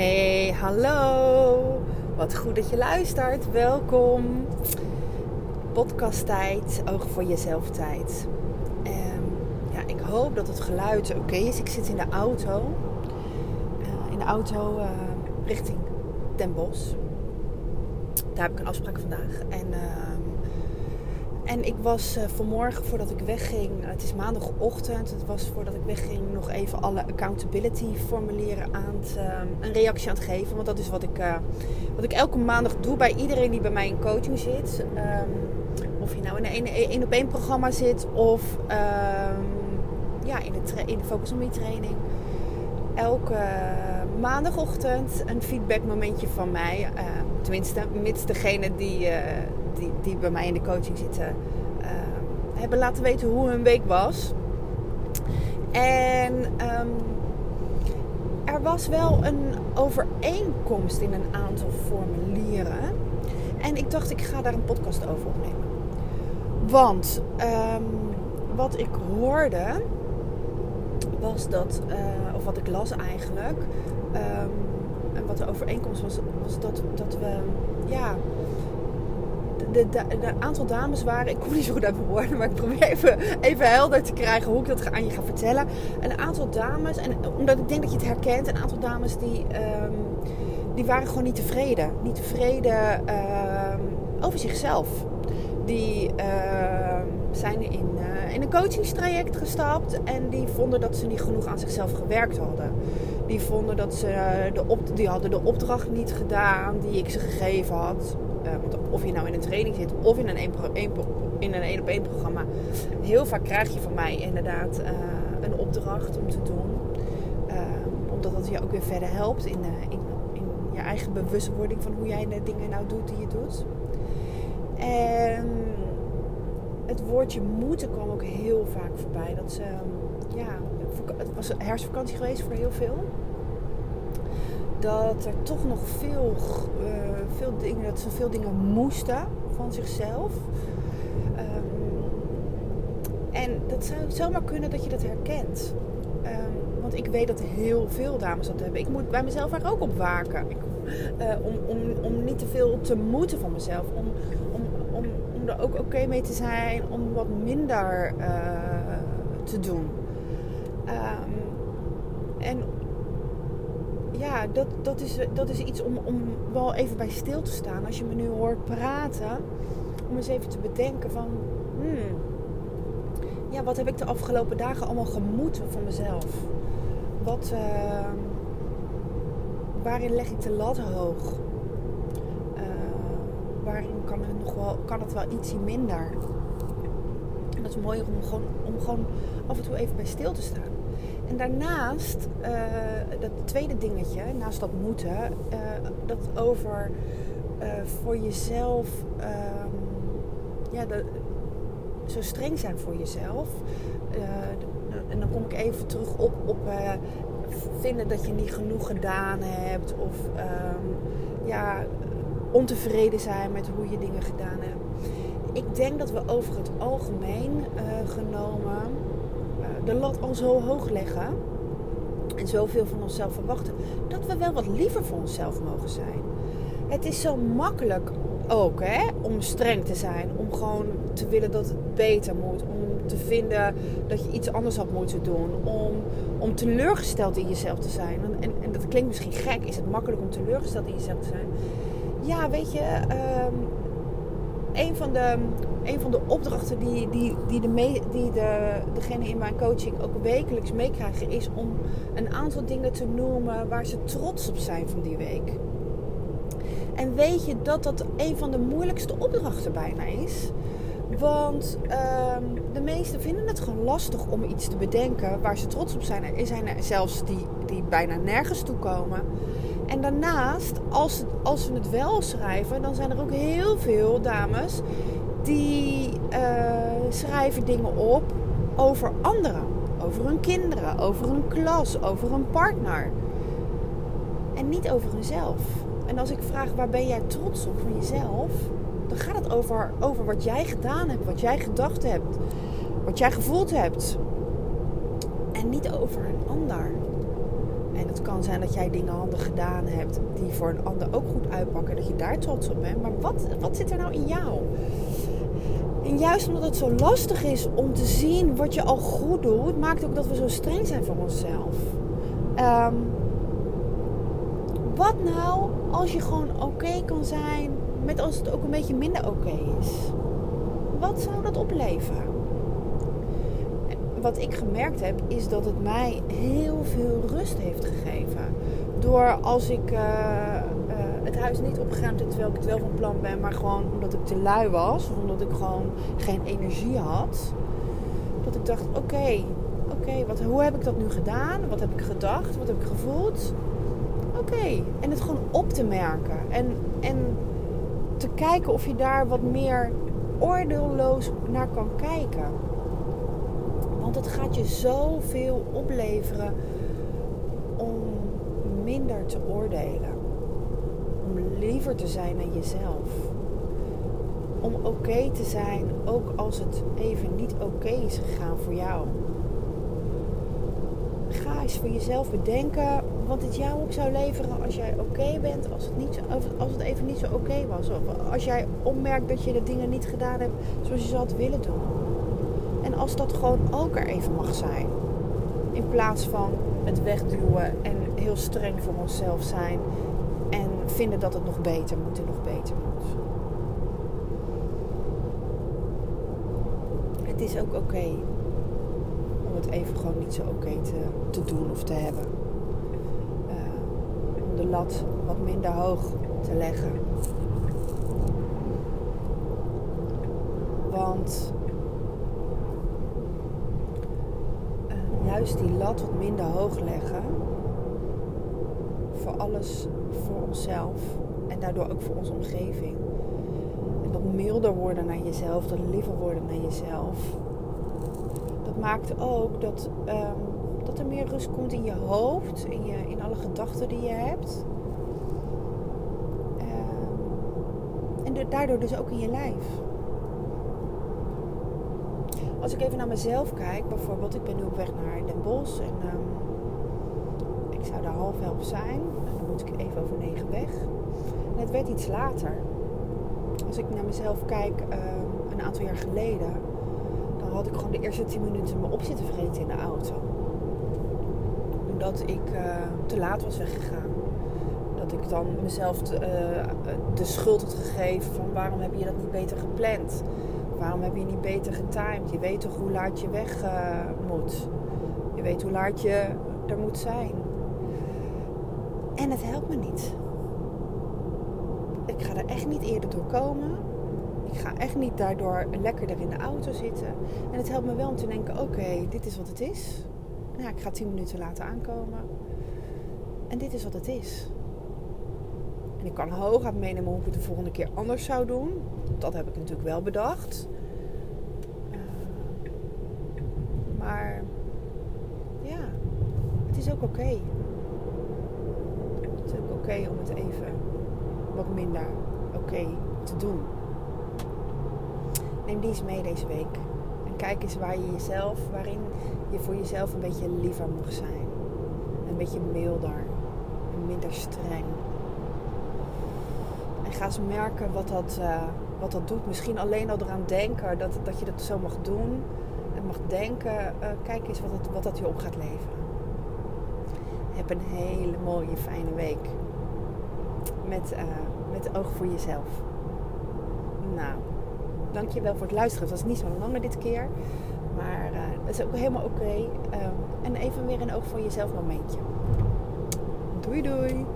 Hey, hallo. Wat goed dat je luistert. Welkom. Podcasttijd, oog voor jezelf tijd. Um, ja, ik hoop dat het geluid oké is. Ik zit in de auto. Uh, in de auto uh, richting Den Bosch. Daar heb ik een afspraak vandaag. En... Uh, en ik was uh, vanmorgen, voordat ik wegging, het is maandagochtend, het was voordat ik wegging, nog even alle accountability formulieren aan het, uh, een reactie aan het geven. Want dat is wat ik, wat ik elke maandag doe bij iedereen die bij mij in coaching zit. Um, of je nou in een 1 op 1 programma zit of um, ja, in, de in de Focus on Me training. Elke maandagochtend een feedback momentje van mij. tenminste, mits degene die die, die bij mij in de coaching zitten, uh, hebben laten weten hoe hun week was. En um, er was wel een overeenkomst in een aantal formulieren. En ik dacht, ik ga daar een podcast over opnemen. Want um, wat ik hoorde, was dat, uh, of wat ik las eigenlijk, um, en wat de overeenkomst was, was dat, dat we, ja, de, aantal dames waren, ik kom niet zo goed uit maar ik probeer even, even helder te krijgen hoe ik dat aan je ga vertellen. Een aantal dames, en omdat ik denk dat je het herkent, een aantal dames die, um, die waren gewoon niet tevreden. Niet tevreden um, over zichzelf. Die uh, zijn in, uh, in een coachingstraject gestapt en die vonden dat ze niet genoeg aan zichzelf gewerkt hadden. Die vonden dat ze de op, die hadden de opdracht niet gedaan die ik ze gegeven had. Uh, want of je nou in een training zit of in een 1 in een 1 op 1 programma. Heel vaak krijg je van mij inderdaad uh, een opdracht om te doen. Uh, omdat dat je ook weer verder helpt in, in, je eigen bewustwording van hoe jij de dingen nou doet die je doet. En het woordje moeten kwam ook heel vaak voorbij. Dat ze, ja, het was herfstvakantie geweest voor heel veel dat er toch nog veel, uh, veel dingen, dat ze veel dingen moesten van zichzelf. Um, en dat zou zomaar kunnen dat je dat herkent. Um, want ik weet dat heel veel dames dat hebben. Ik moet bij mezelf er ook op waken. Uh, om, om, om niet te veel te moeten van mezelf. Om, om, om, om er ook oké mee te zijn. Om wat minder uh, te doen. Um, en ja, dat, dat, is, dat is iets om, om wel even bij stil te staan. Als je me nu hoort praten, om eens even te bedenken van... Hmm, ja, wat heb ik de afgelopen dagen allemaal gemoeten van mezelf? Wat, uh, waarin leg ik de lat hoog? Uh, waarin kan het, nog wel, kan het wel ietsje minder? En dat is mooi om gewoon, om gewoon af en toe even bij stil te staan. En daarnaast, uh, dat tweede dingetje, naast dat moeten, uh, dat over uh, voor jezelf, um, ja, de, zo streng zijn voor jezelf. en dan kom ik even terug op, op vinden dat je niet genoeg gedaan hebt. Of um, ja, ontevreden zijn met hoe je dingen gedaan hebt. Ik denk dat we over het algemeen genomen de lat al zo hoog leggen en zoveel van onszelf verwachten, dat we wel wat liever voor onszelf mogen zijn. Het is zo makkelijk ook hè, om streng te zijn, om gewoon te willen dat het beter moet, om te vinden dat je iets anders had moeten doen, om, om teleurgesteld in jezelf te zijn. En, en dat klinkt misschien gek, is het makkelijk om teleurgesteld in jezelf te zijn? Ja, weet je, um, een van de, een van de opdrachten die, die, die, de die de, degene in mijn coaching ook wekelijks meekrijgen, is om een aantal dingen te noemen waar ze trots op zijn van die week. En weet je dat dat een van de moeilijkste opdrachten bijna is? Want um, de meesten vinden het gewoon lastig om iets te bedenken waar ze trots op zijn. Er zijn er zelfs die, die bijna nergens toe komen. En daarnaast, als, als we het wel schrijven, dan zijn er ook heel veel dames die uh, schrijven dingen op over anderen. Over hun kinderen, over hun klas, over hun partner. En niet over hunzelf. En als ik vraag waar ben jij trots op van jezelf, dan gaat het over, over wat jij gedaan hebt, wat jij gedacht hebt, wat jij gevoeld hebt. En niet over een ander. En het kan zijn dat jij dingen handig gedaan hebt die voor een ander ook goed uitpakken. Dat je daar trots op bent. Maar wat, wat zit er nou in jou? En juist omdat het zo lastig is om te zien wat je al goed doet, maakt ook dat we zo streng zijn voor onszelf. Um, wat nou als je gewoon oké kan zijn met als het ook een beetje minder oké is? Wat zou dat opleveren? Wat ik gemerkt heb, is dat het mij heel veel rust heeft gegeven. Door als ik uh, uh, het huis niet opgeruimd heb terwijl ik het wel van plan ben, maar gewoon omdat ik te lui was, omdat ik gewoon geen energie had. Dat ik dacht: oké, oké, wat hoe heb ik dat nu gedaan? Wat heb ik gedacht? Wat heb ik gevoeld? Oké. En het gewoon op te merken. En, en te kijken of je daar wat meer oordeelloos naar kan kijken. Want het gaat je zoveel opleveren om minder te oordelen. Om liever te zijn naar jezelf. Om oké te zijn, ook als het even niet oké is gegaan voor jou. Ga eens voor jezelf bedenken wat het jou ook zou leveren als jij oké bent, als het, niet als het even niet zo oké was. Of als jij opmerkt dat je de dingen niet gedaan hebt zoals je ze had willen doen. En als dat gewoon ook er even mag zijn. In plaats van het wegduwen en heel streng voor onszelf zijn. En vinden dat het nog beter moet en nog beter moet. Het is ook oké om het even gewoon niet zo oké te, te doen of te hebben de lat wat minder hoog te leggen. Want uh, juist die lat wat minder hoog leggen voor alles, voor onszelf en daardoor ook voor onze omgeving. En dat milder worden naar jezelf, dat liever worden naar jezelf. Dat maakt ook dat um, dat er meer rust komt in je hoofd, in, je, in alle gedachten die je hebt. Uh, en daardoor dus ook in je lijf. Als ik even naar mezelf kijk, bijvoorbeeld, ik ben nu op weg naar Den Bosch en um, ik zou daar half elf zijn. En dan moet ik even over negen weg. En het werd iets later. Als ik naar mezelf kijk, uh, een aantal jaar geleden, dan had ik gewoon de eerste tien minuten me op zitten vreten in de auto dat ik uh, te laat was weggegaan. Dat ik dan mezelf de, uh, de schuld had gegeven van waarom heb je dat niet beter gepland? Waarom heb je niet beter getimed? Je weet toch hoe laat je weg uh, moet? Je weet hoe laat je er moet zijn. En het helpt me niet. Ik ga er echt niet eerder door komen. Ik ga echt niet daardoor lekkerder in de auto zitten. En het helpt me wel om te denken: oké, dit is wat het is ja, ik ga tien minuten laten aankomen. En dit is wat het is. En ik kan hooguit meenemen hoe ik het de volgende keer anders zou doen. Dat heb ik natuurlijk wel bedacht. Uh, maar ja, het is ook oké. Het is ook oké om het even wat minder oké te doen. Neem die eens mee deze week. En kijk eens waar je jezelf, waarin je voor jezelf een beetje liever mag zijn. Een beetje milder. En minder streng. En ga eens merken wat dat, uh, wat dat doet. Misschien alleen al eraan denken dat, dat je dat zo mag doen. En mag denken, uh, kijk eens wat, het, wat dat je op gaat leveren. Heb een hele mooie, fijne week. Met, uh, met oog voor jezelf. Nou, dankjewel voor het luisteren. Het was niet zo lang dit keer. Maar dat is ook helemaal oké. En even weer een oog voor jezelf momentje. Doei doei!